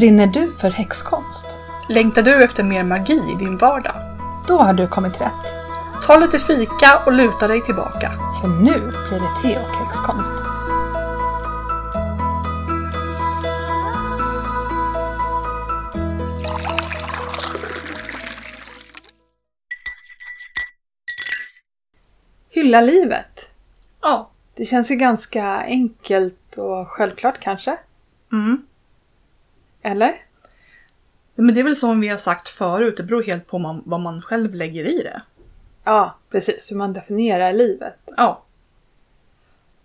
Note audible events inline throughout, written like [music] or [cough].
Brinner du för häxkonst? Längtar du efter mer magi i din vardag? Då har du kommit rätt. Ta lite fika och luta dig tillbaka. För nu blir det te och häxkonst. Hylla livet. Ja. Det känns ju ganska enkelt och självklart kanske. Mm. Eller? Men det är väl som vi har sagt förut, det beror helt på man, vad man själv lägger i det. Ja, precis. Hur man definierar livet. Ja.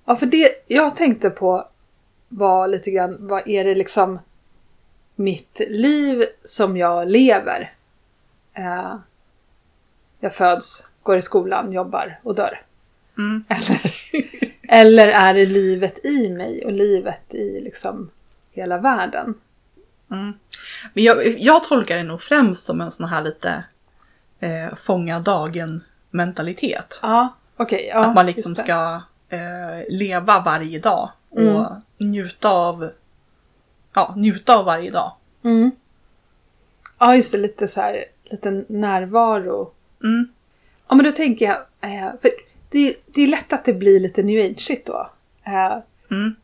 Ja, för det jag tänkte på var lite grann, vad är det liksom mitt liv som jag lever? Eh, jag föds, går i skolan, jobbar och dör. Mm. [laughs] Eller, eller är det livet i mig och livet i liksom hela världen? Mm. Men jag, jag tolkar det nog främst som en sån här lite eh, fånga dagen mentalitet. Ja, okej. ja, att man liksom ska eh, leva varje dag och Mm. njuta av Ja, njuta av varje dag. Mm. Ja, just det. Lite så här, lite närvaro. Mm. Ja, men då tänker jag, eh, för det, det är lätt att det blir lite new age då. Eh, Mm.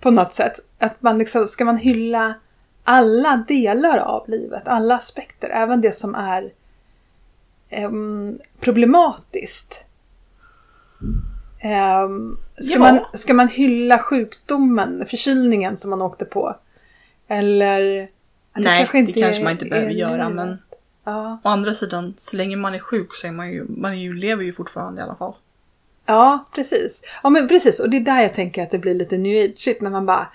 på något sätt. Att man liksom, ska man hylla alla delar av livet, alla aspekter, även det som är em, problematiskt. Em, ska, Ja. man, ska man hylla sjukdomen, förkylningen som man åkte på? Eller? Nej, det kanske är- man inte behöver göra livet. men Ja. å andra sidan, så länge man är sjuk så är man ju, man är ju, lever ju fortfarande i alla fall. Ja, precis. Ja, men precis. Och det är där jag tänker att det blir lite new age när man bara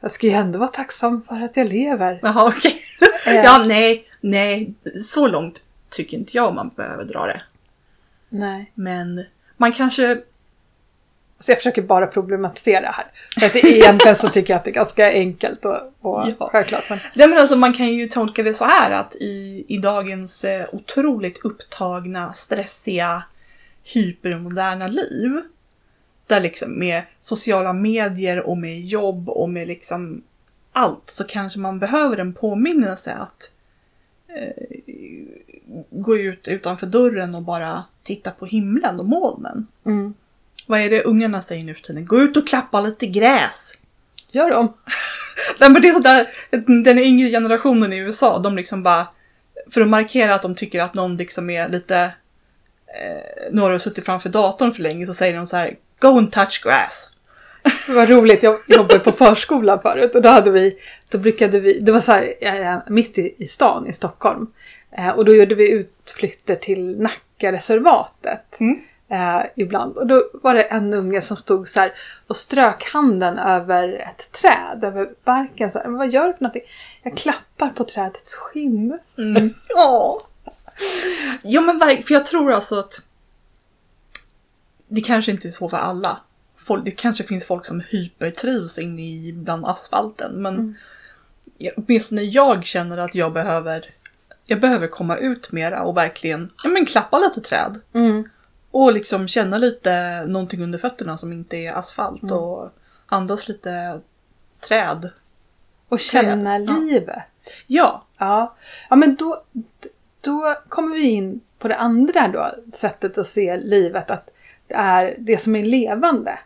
jag ska ju ändå vara tacksam för att jag lever. Jaha okej. [laughs] Eh. ja nej, nej, så långt tycker inte jag man behöver dra det. Nej. Men man kanske, Så jag försöker bara problematisera det här. För att egentligen så tycker jag att det är ganska enkelt och, och Ja. självklart. Men, nej men alltså man kan ju tolka det så här att i, i dagens eh, otroligt upptagna, stressiga, hypermoderna liv. Där liksom med sociala medier och med jobb och med liksom allt så kanske man behöver en påminnelse att eh, gå ut utanför dörren och bara titta på himlen och molnen. mm. Vad är det ungarna säger nu för tiden? Gå ut och klappa lite gräs! Gör de? [laughs] Nej men det är sådär, den yngre generationen i USA, de liksom bara, för att markera att de tycker att någon liksom är lite, eh, några har suttit framför datorn för länge så säger de så här: Go and touch grass. Det var roligt, jag jobbade på förskola förut och då hade vi, då brukade vi, det var så här mitt i, i stan i Stockholm. Eh, och då gjorde vi utflykter till Nackareservatet. Mm. Eh, ibland. Och då var det en unge som stod så här och strök handen över ett träd, över barken. Så här, vad gör du för någonting? Jag klappar på trädets skinn. Mm. Ja. Ja men för jag tror alltså att det kanske inte är så för alla. Folk, det kanske finns folk som hypertrivs inne i bland asfalten men Mm. åtminstone jag känner att jag behöver jag behöver komma ut mera och verkligen ja, men klappa lite träd. Mm. Och liksom känna lite någonting under fötterna som inte är asfalt Mm. och andas lite träd. Och känna Ja. livet. Ja, Ja, ja men då, då kommer vi in på det andra då, sättet att se livet, att är det som är levande.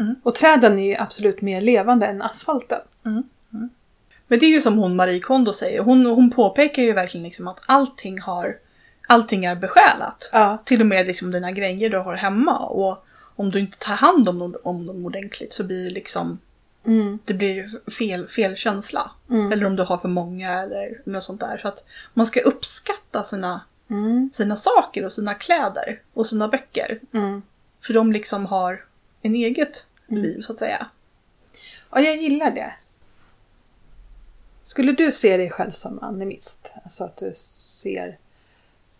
Mm. Och träden är ju absolut mer levande än asfalten. men det är ju som hon Marie Kondo säger. Hon, hon påpekar ju verkligen liksom att allting har Allting är besjälat. Ja, Till och med liksom dina grejer du har hemma. Och om du inte tar hand om dem, om dem ordentligt så blir det liksom mm, det blir fel, fel känsla. Mm. Eller om du har för många eller något sånt där. Så att man ska uppskatta sina, mm, sina saker och sina kläder och sina böcker. Mm. För de liksom har en eget Mm. liv så att säga. Och jag gillar det. Skulle du se dig själv som animist? Alltså att du ser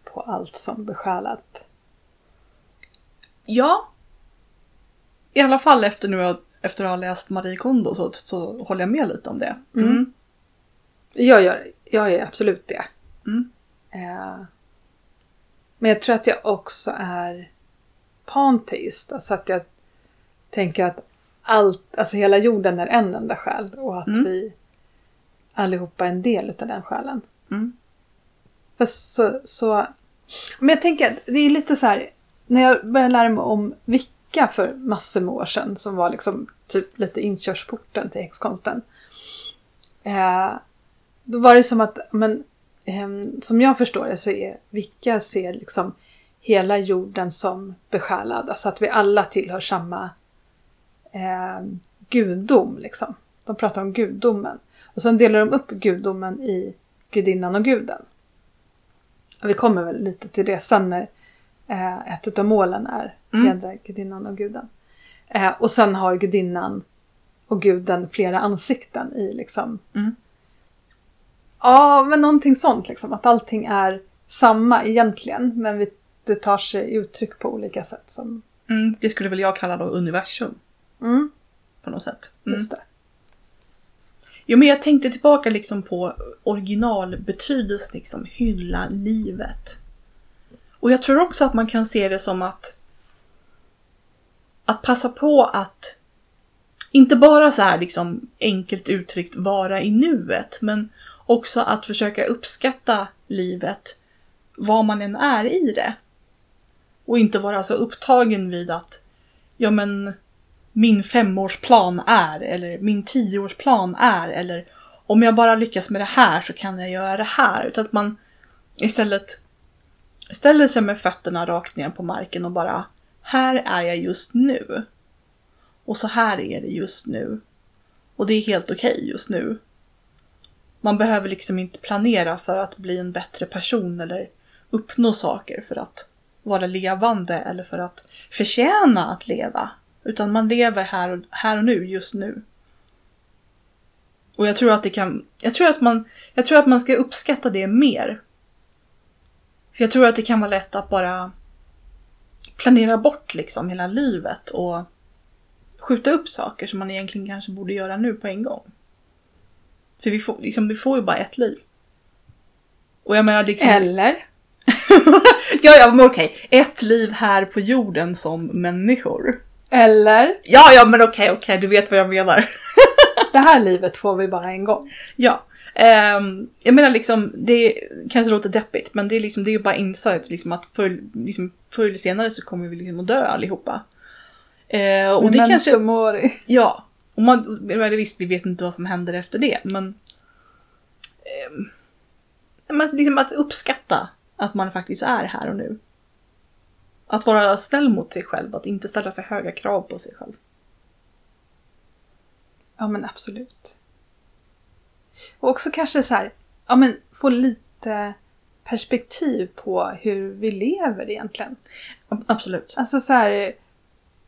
på allt som besjälat? Ja. I alla fall efter, nu, efter att ha läst Marie Kondo så, så håller jag med lite om det. Mm. Jag, gör, jag är absolut det. Mm. Eh, men jag tror att jag också är panteist. Alltså att jag tänker att allt, alltså hela jorden är en enda själ och att Mm. vi allihopa är en del av den själen. Mm. För så, så... Men jag tänker att det är lite så här, när jag började lära mig om Vicka för massor med år sedan, som var liksom typ lite inkörsporten till häxkonsten. Eh, då var det som att, men, eh, som jag förstår det så är Vicka ser liksom hela jorden som besjälad. Alltså att vi alla tillhör samma eh, gudom liksom. De pratar om gudomen. Och sen delar de upp gudomen i gudinnan och guden. Och vi kommer väl lite till det sen när eh, ett av målen är Mm. hedra gudinnan och guden. Eh, och sen har gudinnan och guden flera ansikten i liksom Mm. Ja, men någonting sånt liksom. Att allting är samma egentligen. Men vi, det tar sig uttryck på olika sätt. Som, Mm. Det skulle väl jag kalla då universum mm, på något sätt. Mm. just det. Jo men jag tänkte tillbaka liksom på originalbetydelsen, liksom hylla livet. Och jag tror också att man kan se det som att att passa på att inte bara så här liksom enkelt uttryckt vara i nuet, men också att försöka uppskatta livet vad man än är i det. Och inte vara så upptagen vid att ja men min femårsplan är eller min tioårsplan är eller om jag bara lyckas med det här så kan jag göra det här. Utan att man istället ställer sig med fötterna rakt ner på marken och bara här är jag just nu. Och så här är det just nu. Och det är helt okej just nu. Man behöver liksom inte planera för att bli en bättre person eller uppnå saker för att vara levande eller för att förtjäna att leva. Utan man lever här och, här och nu, just nu. Och jag tror att det kan, jag tror att man, jag tror att man ska uppskatta det mer. För jag tror att det kan vara lätt att bara planera bort liksom hela livet och skjuta upp saker som man egentligen kanske borde göra nu på en gång. För vi får, liksom, vi får ju bara ett liv. Och jag menar liksom... Eller? [laughs] ja, ja, men okej. Ett liv här på jorden som människor. Eller? Ja, ja, men okej, okej, du vet vad jag menar. [laughs] Det här livet får vi bara en gång. ja. ehm, jag menar liksom, det kanske låter deppigt, men det är liksom, det är ju bara insight liksom att förr, liksom, förr eller senare så kommer vi liksom att dö allihopa. Eh, och det Memento kanske, mori. ja. Och man, men visst, vi vet inte vad som händer efter det, men... ehm, men liksom att uppskatta att man faktiskt är här och nu. Att vara snäll mot sig själv, att inte ställa för höga krav på sig själv. Ja men absolut. Och också kanske så här, ja men få lite perspektiv på hur vi lever egentligen. Ab- Absolut. Alltså så här,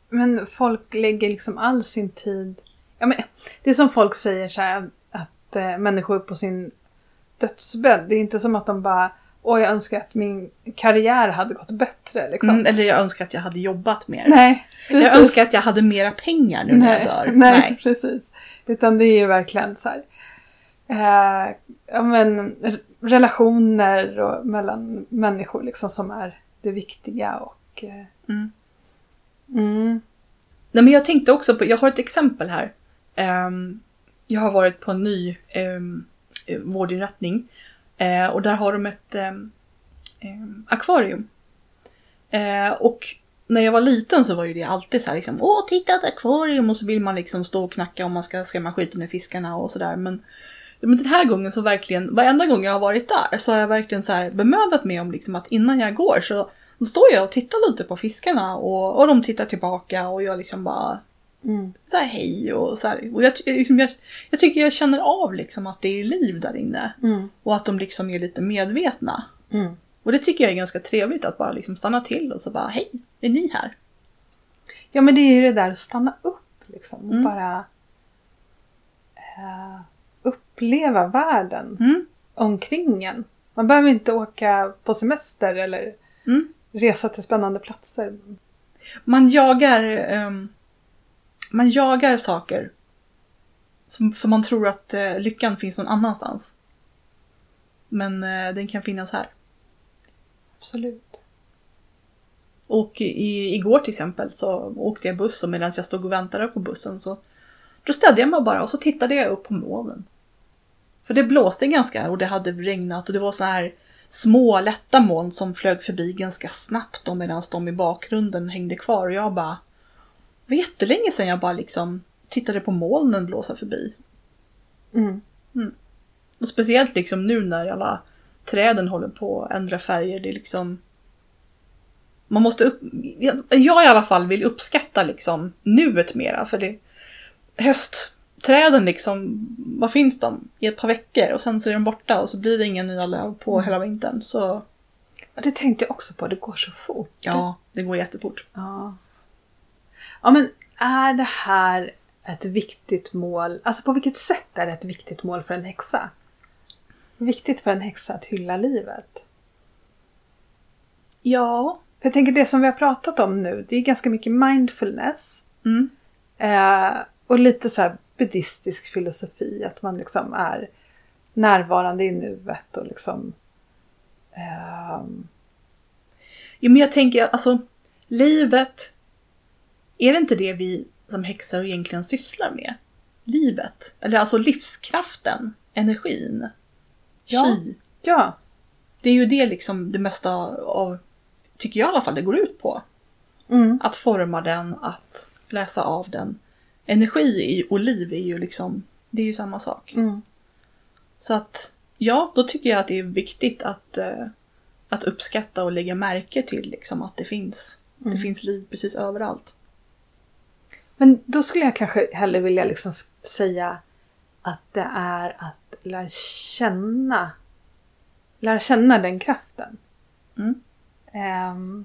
men folk lägger liksom all sin tid... Ja, men det är som folk säger så här att eh, människor på sin dödsbädd, det är inte som att de bara Åh, jag önskar att min karriär hade gått bättre. Liksom. Mm, eller jag önskar att jag hade jobbat mer. Nej, jag precis. önskar att jag hade mera pengar nu när jag dör. [laughs] Nej, precis. Utan det är ju verkligen så här. Eh, ja, men, relationer och, mellan människor liksom som är det viktiga. Och, eh, Mm. mm, Nej, men jag tänkte också på, jag har ett exempel här. Ehm, jag har varit på en ny um, vårdinrättning. Eh, och där har de ett eh, eh, akvarium. Eh, och när jag var liten så var ju det alltid så här liksom, åh titta ett akvarium och så vill man liksom stå och knacka om man ska skrämma skiten ur fiskarna och sådär. Men, men den här gången så verkligen, varenda gång jag har varit där så har jag verkligen så här bemödat mig om liksom att innan jag går så står jag och tittar lite på fiskarna och, och de tittar tillbaka och jag liksom bara mm, så här hej och så här. Och jag, liksom, jag, jag tycker jag känner av liksom att det är liv där inne. mm, Och att de liksom är lite medvetna. mm. Och det tycker jag är ganska trevligt att bara liksom stanna till och så bara hej, är ni här? Ja men det är ju det där att stanna upp liksom. Och Mm. bara eh, uppleva världen Mm. omkring en. Man behöver inte åka på semester eller Mm. resa till spännande platser. Man jagar, ehm, man jagar saker. Som, för man tror att eh, lyckan finns någon annanstans. Men eh, den kan finnas här. Absolut. Och i, igår till exempel så åkte jag buss och medan jag stod och väntade på bussen så då ställde jag mig bara och så tittade jag upp på molnen. För det blåste ganska och det hade regnat och det var så här små lätta moln som flög förbi ganska snabbt medan de i bakgrunden hängde kvar och jag bara... Var jättelänge sedan jag bara liksom tittade på molnen blåsa förbi. Mm. Och speciellt liksom nu när alla träden håller på att ändra färger. Det är liksom... Man måste upp... Jag i alla fall vill uppskatta liksom nuet mera för det... Höstträden liksom, vad finns de? I ett par veckor och sen så är de borta och så blir det inga nya löv på hela vintern. Så Ja, det tänkte jag också på, det går så fort. ja, det går jättefort. Ja. Ja, men är det här ett viktigt mål? Alltså på vilket sätt är det ett viktigt mål för en häxa? Viktigt för en häxa att hylla livet? Ja. Jag tänker det som vi har pratat om nu, det är ganska mycket mindfulness. Mm. Eh, och lite så här buddhistisk filosofi, att man liksom är närvarande i nuet och liksom... ehm, Jo, men jag tänker alltså, livet, är det inte det vi som häxor egentligen sysslar med? Livet, eller alltså livskraften, energin, Ja. chi. ja, Det är ju det liksom det mesta av, tycker jag i alla fall, det går ut på. mm, Att forma den, att läsa av den. Energi i- och liv är ju liksom, det är ju samma sak. mm, Så att, ja, då tycker jag att det är viktigt att, eh, att uppskatta och lägga märke till liksom att det finns, Mm. det finns liv precis överallt. Men då skulle jag kanske hellre vilja liksom säga att det är att lära känna, lära känna den kraften. Mm. Ehm,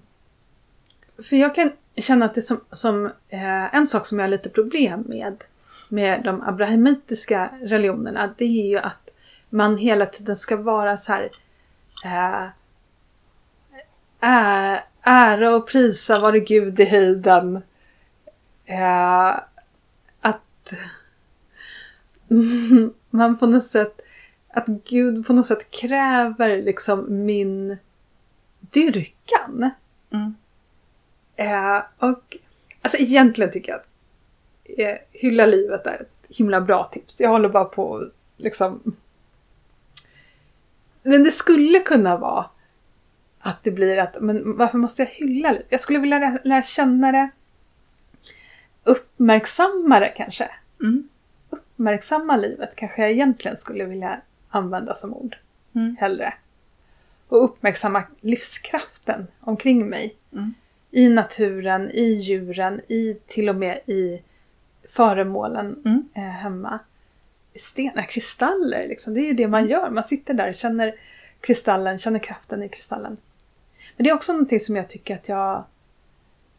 för jag kan känna att det som, som eh, en sak som jag har lite problem med, med de abrahamitiska religionerna, det är ju att man hela tiden ska vara så här eh, ära och prisa vare Gud i höjden. Eh, att [laughs] man på något sätt att Gud på något sätt kräver liksom min dyrkan. Mm. Eh, och alltså egentligen tycker jag att eh, hylla livet är ett himla bra tips. Jag håller bara på liksom... Men det skulle kunna vara att det blir att, men varför måste jag hylla livet? Jag skulle vilja lära, lära känna det, uppmärksamma det kanske. Mm. Uppmärksamma livet kanske jag egentligen skulle vilja använda som ord Mm. hellre. Och uppmärksamma livskraften omkring mig. Mm. I naturen, i djuren, i till och med i föremålen Mm. eh, hemma. Stenar, kristaller, liksom. det är ju det man gör. Man sitter där och känner kristallen, känner kraften i kristallen. Men det är också någonting som jag tycker att jag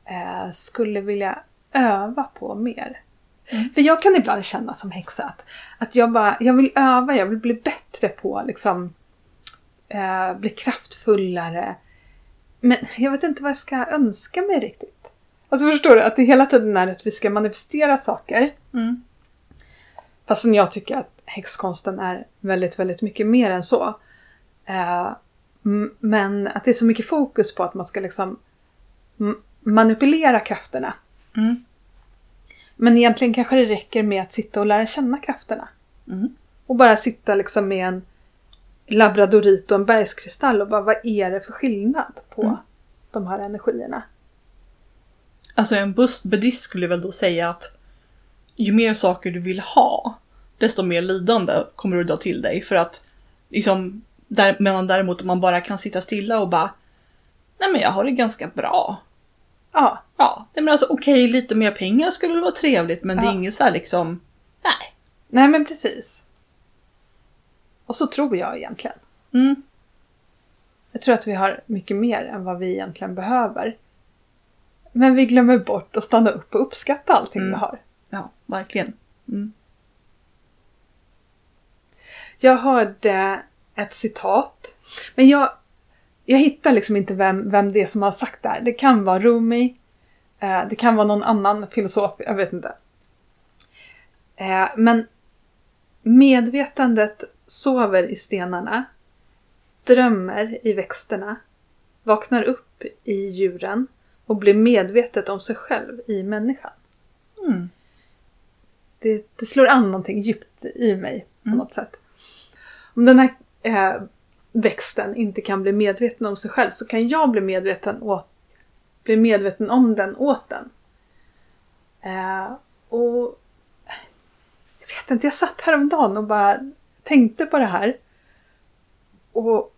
eh, skulle vilja öva på mer. Mm. För jag kan ibland känna som häxa att, att jag, bara, jag vill öva, jag vill bli bättre på liksom eh, bli kraftfullare. Men jag vet inte vad jag ska önska mig riktigt. Alltså förstår du? Att det hela tiden är att vi ska manifestera saker. Mm. Fastän jag tycker att häxkonsten är väldigt, väldigt mycket mer än så. Eh, men att det är så mycket fokus på att man ska liksom manipulera krafterna. Mm. Men egentligen kanske det räcker med att sitta och lära känna krafterna. Mm. Och bara sitta liksom med en labradorit och en bergskristall och bara vad är det för skillnad på Mm. de här energierna? Alltså en buddhist skulle väl då säga att ju mer saker du vill ha, desto mer lidande kommer du dra till dig. För att liksom, där, medan däremot om man bara kan sitta stilla och bara Nej men jag har det ganska bra. Ja, Ja, nej men alltså okej lite mer pengar skulle väl vara trevligt men det är Ja. inget så här liksom Nej. nej men precis. Och så tror jag egentligen. Mm. Jag tror att vi har mycket mer än vad vi egentligen behöver. Men vi glömmer bort att stanna upp och uppskatta allting Mm. vi har. Ja, verkligen. Mm. Jag hörde ett citat. Men jag, jag hittar liksom inte vem, vem det är som har sagt det här. Det kan vara Rumi. Eh, det kan vara någon annan filosof. Jag vet inte. Eh, men medvetandet sover i stenarna. Drömmer i växterna. Vaknar upp i djuren. Och blir medvetet om sig själv i människan. Mm. det, det slår an någonting djupt i mig på Mm. något sätt. om den här eh, växten inte kan bli medveten om sig själv så kan jag bli medveten, åt, bli medveten om den åt den. Eh, och jag vet inte, jag satt häromdagen och bara tänkte på det här. Och,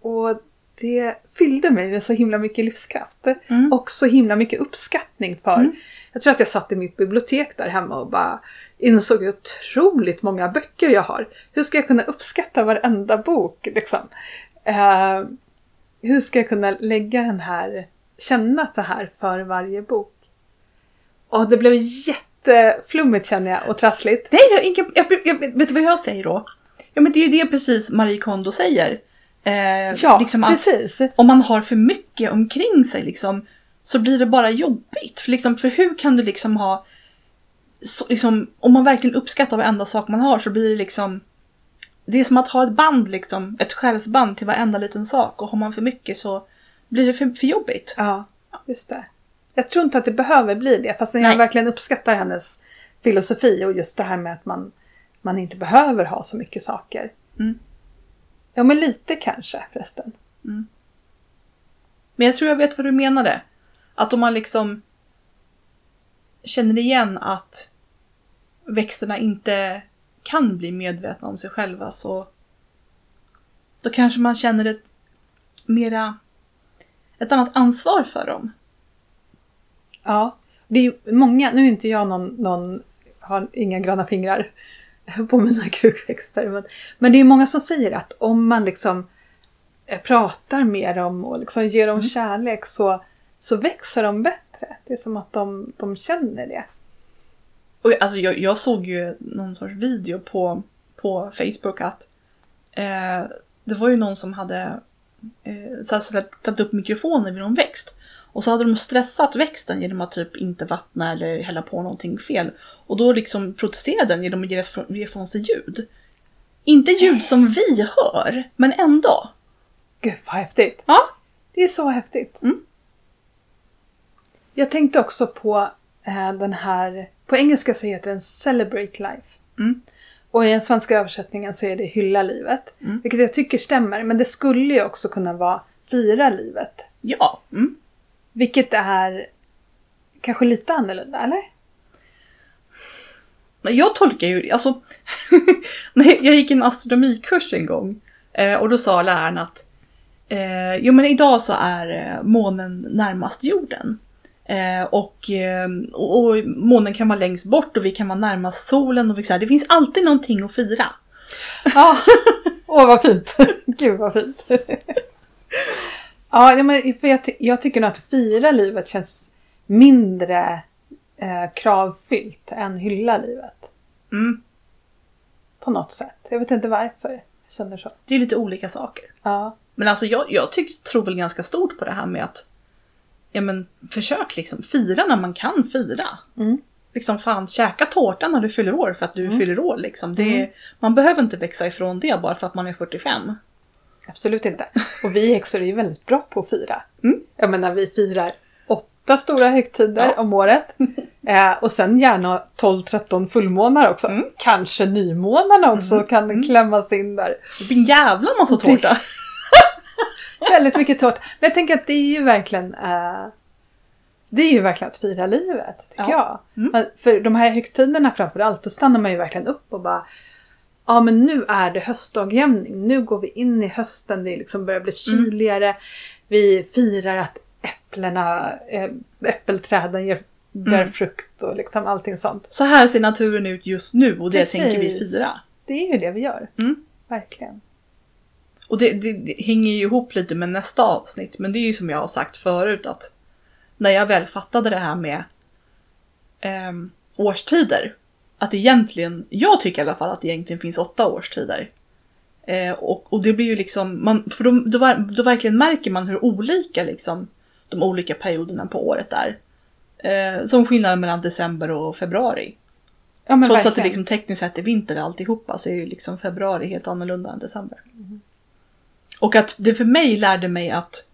och det fyllde mig med så himla mycket livskraft. Mm. Och så himla mycket uppskattning för. Mm. Jag tror att jag satt i mitt bibliotek där hemma och bara insåg hur otroligt många böcker jag har. Hur ska jag kunna uppskatta varenda bok liksom? Eh, hur ska jag kunna lägga den här, känna så här för varje bok? Och det blev jätteflummigt känner jag och trassligt. Nej, är inga, jag, jag, vet du vad jag säger då? Ja, men det är ju det precis Marie Kondo säger. Eh, Ja, liksom precis. om man har för mycket omkring sig liksom, så blir det bara jobbigt. För, liksom, för hur kan du liksom ha... Så, liksom, om man verkligen uppskattar varenda sak man har så blir det liksom... Det är som att ha ett band, liksom, ett själsband till varenda liten sak. Och har man för mycket så blir det för, för jobbigt. Ja, just det. Jag tror inte att det behöver bli det, fast jag verkligen uppskattar hennes filosofi och just det här med att man, man inte behöver ha så mycket saker. Mm. Ja, men lite kanske förresten. Men jag tror jag vet vad du menade. Att om man liksom känner igen att växterna inte kan bli medvetna om sig själva så då kanske man känner ett mera ett annat ansvar för dem. Ja, det är många, nu är inte jag någon, någon har inga gröna fingrar [laughs] på mina krukväxter, men, men det är många som säger att om man liksom eh, pratar med dem och liksom ger dem kärlek så, så växer de bättre. Det är som att de, de känner det. Och alltså jag, jag såg ju någon sorts video på, på Facebook att eh, det var ju någon som hade eh, satt, upp mikrofoner vid någon växt. Och så hade de stressat växten genom att typ inte vattna eller hälla på någonting fel. Och då liksom protesterade den genom att ge ge ifrån sig ljud. Inte ljud som vi hör, men ändå. Gud vad häftigt! Ja. Det är så häftigt. Mm. Jag tänkte också på den här, på engelska så heter den Celebrate Life. Mm. Och i den svenska översättningen så är det Hylla livet. Mm. Vilket jag tycker stämmer, men det skulle ju också kunna vara Fira livet. Ja. Mm. Vilket är kanske lite annorlunda, eller? Men jag tolkar ju, alltså, [laughs] jag gick en astronomikurs en gång eh, och då sa läraren att eh, jo men idag så är eh, månen närmast jorden. Eh, och, eh, och, och månen kan vara längst bort och vi kan vara närmast solen och vi, så här, det finns alltid någonting att fira. Ja, åh vad fint. [laughs] Gud vad fint. ja, men för jag, jag tycker nog att fira livet känns mindre eh, kravfyllt än hylla livet. Mm, På något sätt. Jag vet inte varför jag känner så. det är lite olika saker. Ja, Men alltså jag, jag tror väl ganska stort på det här med att ja men försök liksom fira när man kan fira. Mm. Liksom fan, käka tårta när du fyller år för att du Mm. fyller år liksom. Det, Mm. Man behöver inte växa ifrån det bara för att man är 45. absolut inte. Och vi häxor är ju väldigt bra på att fira. Mm. Jag menar, vi firar åtta stora högtider Ja. om året. [laughs] Eh, och sen gärna 12-13 fullmånar också. Mm. Kanske nymånarna också Mm. kan Mm. klämmas in där. Det blir en jävla massa tårta. [laughs] Väldigt mycket tårta. Men jag tänker att det är ju verkligen eh, Det är ju verkligen att fira livet, tycker Ja. jag. Mm. För de här högtiderna framförallt, då stannar man ju verkligen upp och bara Ja men nu är det höstdagjämning, nu går vi in i hösten, det liksom börjar bli Mm. kyligare. Vi firar att äpplena, äh, äppelträden ger, bär Mm. frukt och liksom allting sånt. Så här ser naturen ut just nu och det Precis. tänker vi fira. Det är ju det vi gör. Mm. Verkligen. Och det, det, det hänger ju ihop lite med nästa avsnitt, men det är ju som jag har sagt förut att när jag väl fattade det här med ehm, årstider, att egentligen, jag tycker i alla fall att det egentligen finns åtta årstider. Eh, och, och det blir ju liksom, man, för då, då, då verkligen märker man hur olika liksom de olika perioderna på året är. Eh, som skillnaden mellan december och februari. Ja, Trots att det verkligen. liksom tekniskt sett är vinter alltihopa så är ju liksom februari helt annorlunda än december. Och att det för mig lärde mig att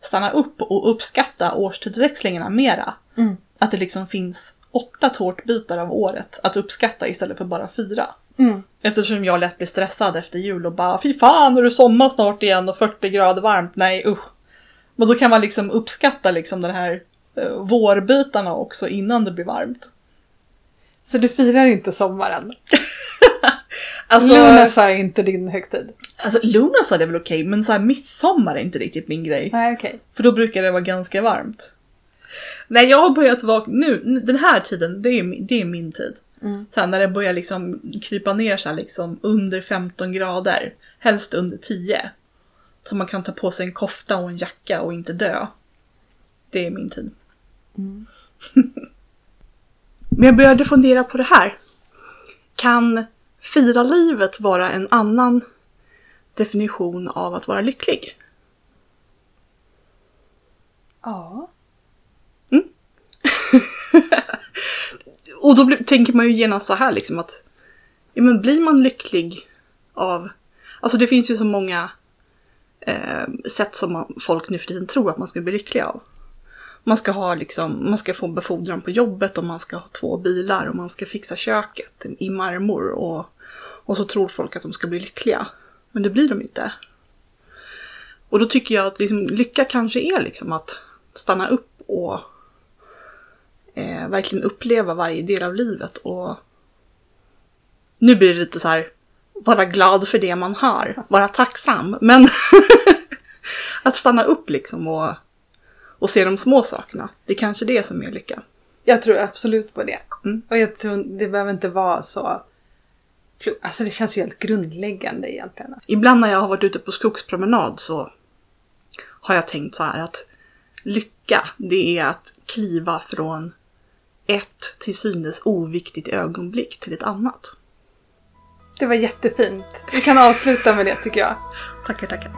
stanna upp och uppskatta årstidsväxlingarna mera. Mm. Att det liksom finns åtta tårtbitar av året att uppskatta istället för bara fyra. Mm. Eftersom jag lätt blir stressad efter jul och bara fy fan är det sommar snart igen och 40 grader varmt, nej usch. Men då kan man liksom uppskatta liksom den här eh, vårbitarna också innan det blir varmt. Så du firar inte sommaren? [laughs] Alltså, Lunas är inte din högtid? Alltså Lunas är väl okej, men så här midsommar är inte riktigt min grej. Nej, okej. För då brukar det vara ganska varmt. Nej, jag har börjat vakna nu, den här tiden, det är, det är min tid. Mm. Så här, när det börjar liksom krypa ner så här, liksom under 15 grader, helst under 10. Så man kan ta på sig en kofta och en jacka och inte dö. Det är min tid. Mm. [laughs] Men jag började fundera på det här. Kan fira livet vara en annan definition av att vara lycklig? Ja. [laughs] Och då blir, tänker man ju genast så här liksom att ja, men blir man lycklig av... Alltså det finns ju så många eh, sätt som man, folk nu för tiden tror att man ska bli lycklig av. Man ska ha liksom, man ska få befordran på jobbet och man ska ha två bilar och man ska fixa köket i marmor och, och så tror folk att de ska bli lyckliga. Men det blir de inte. Och då tycker jag att liksom, lycka kanske är liksom att stanna upp och eh, verkligen uppleva varje del av livet och nu blir det lite så här vara glad för det man har, vara tacksam, men [laughs] att stanna upp liksom och, och se de små sakerna. Det är kanske det som är lycka. Jag tror absolut på det. Mm. Och jag tror det behöver inte vara så... Alltså det känns ju helt grundläggande egentligen. Ibland när jag har varit ute på skogspromenad så har jag tänkt så här att lycka, det är att kliva från ett till synes oviktigt ögonblick till ett annat. Det var jättefint. Vi kan avsluta med det tycker jag. Tackar, tackar.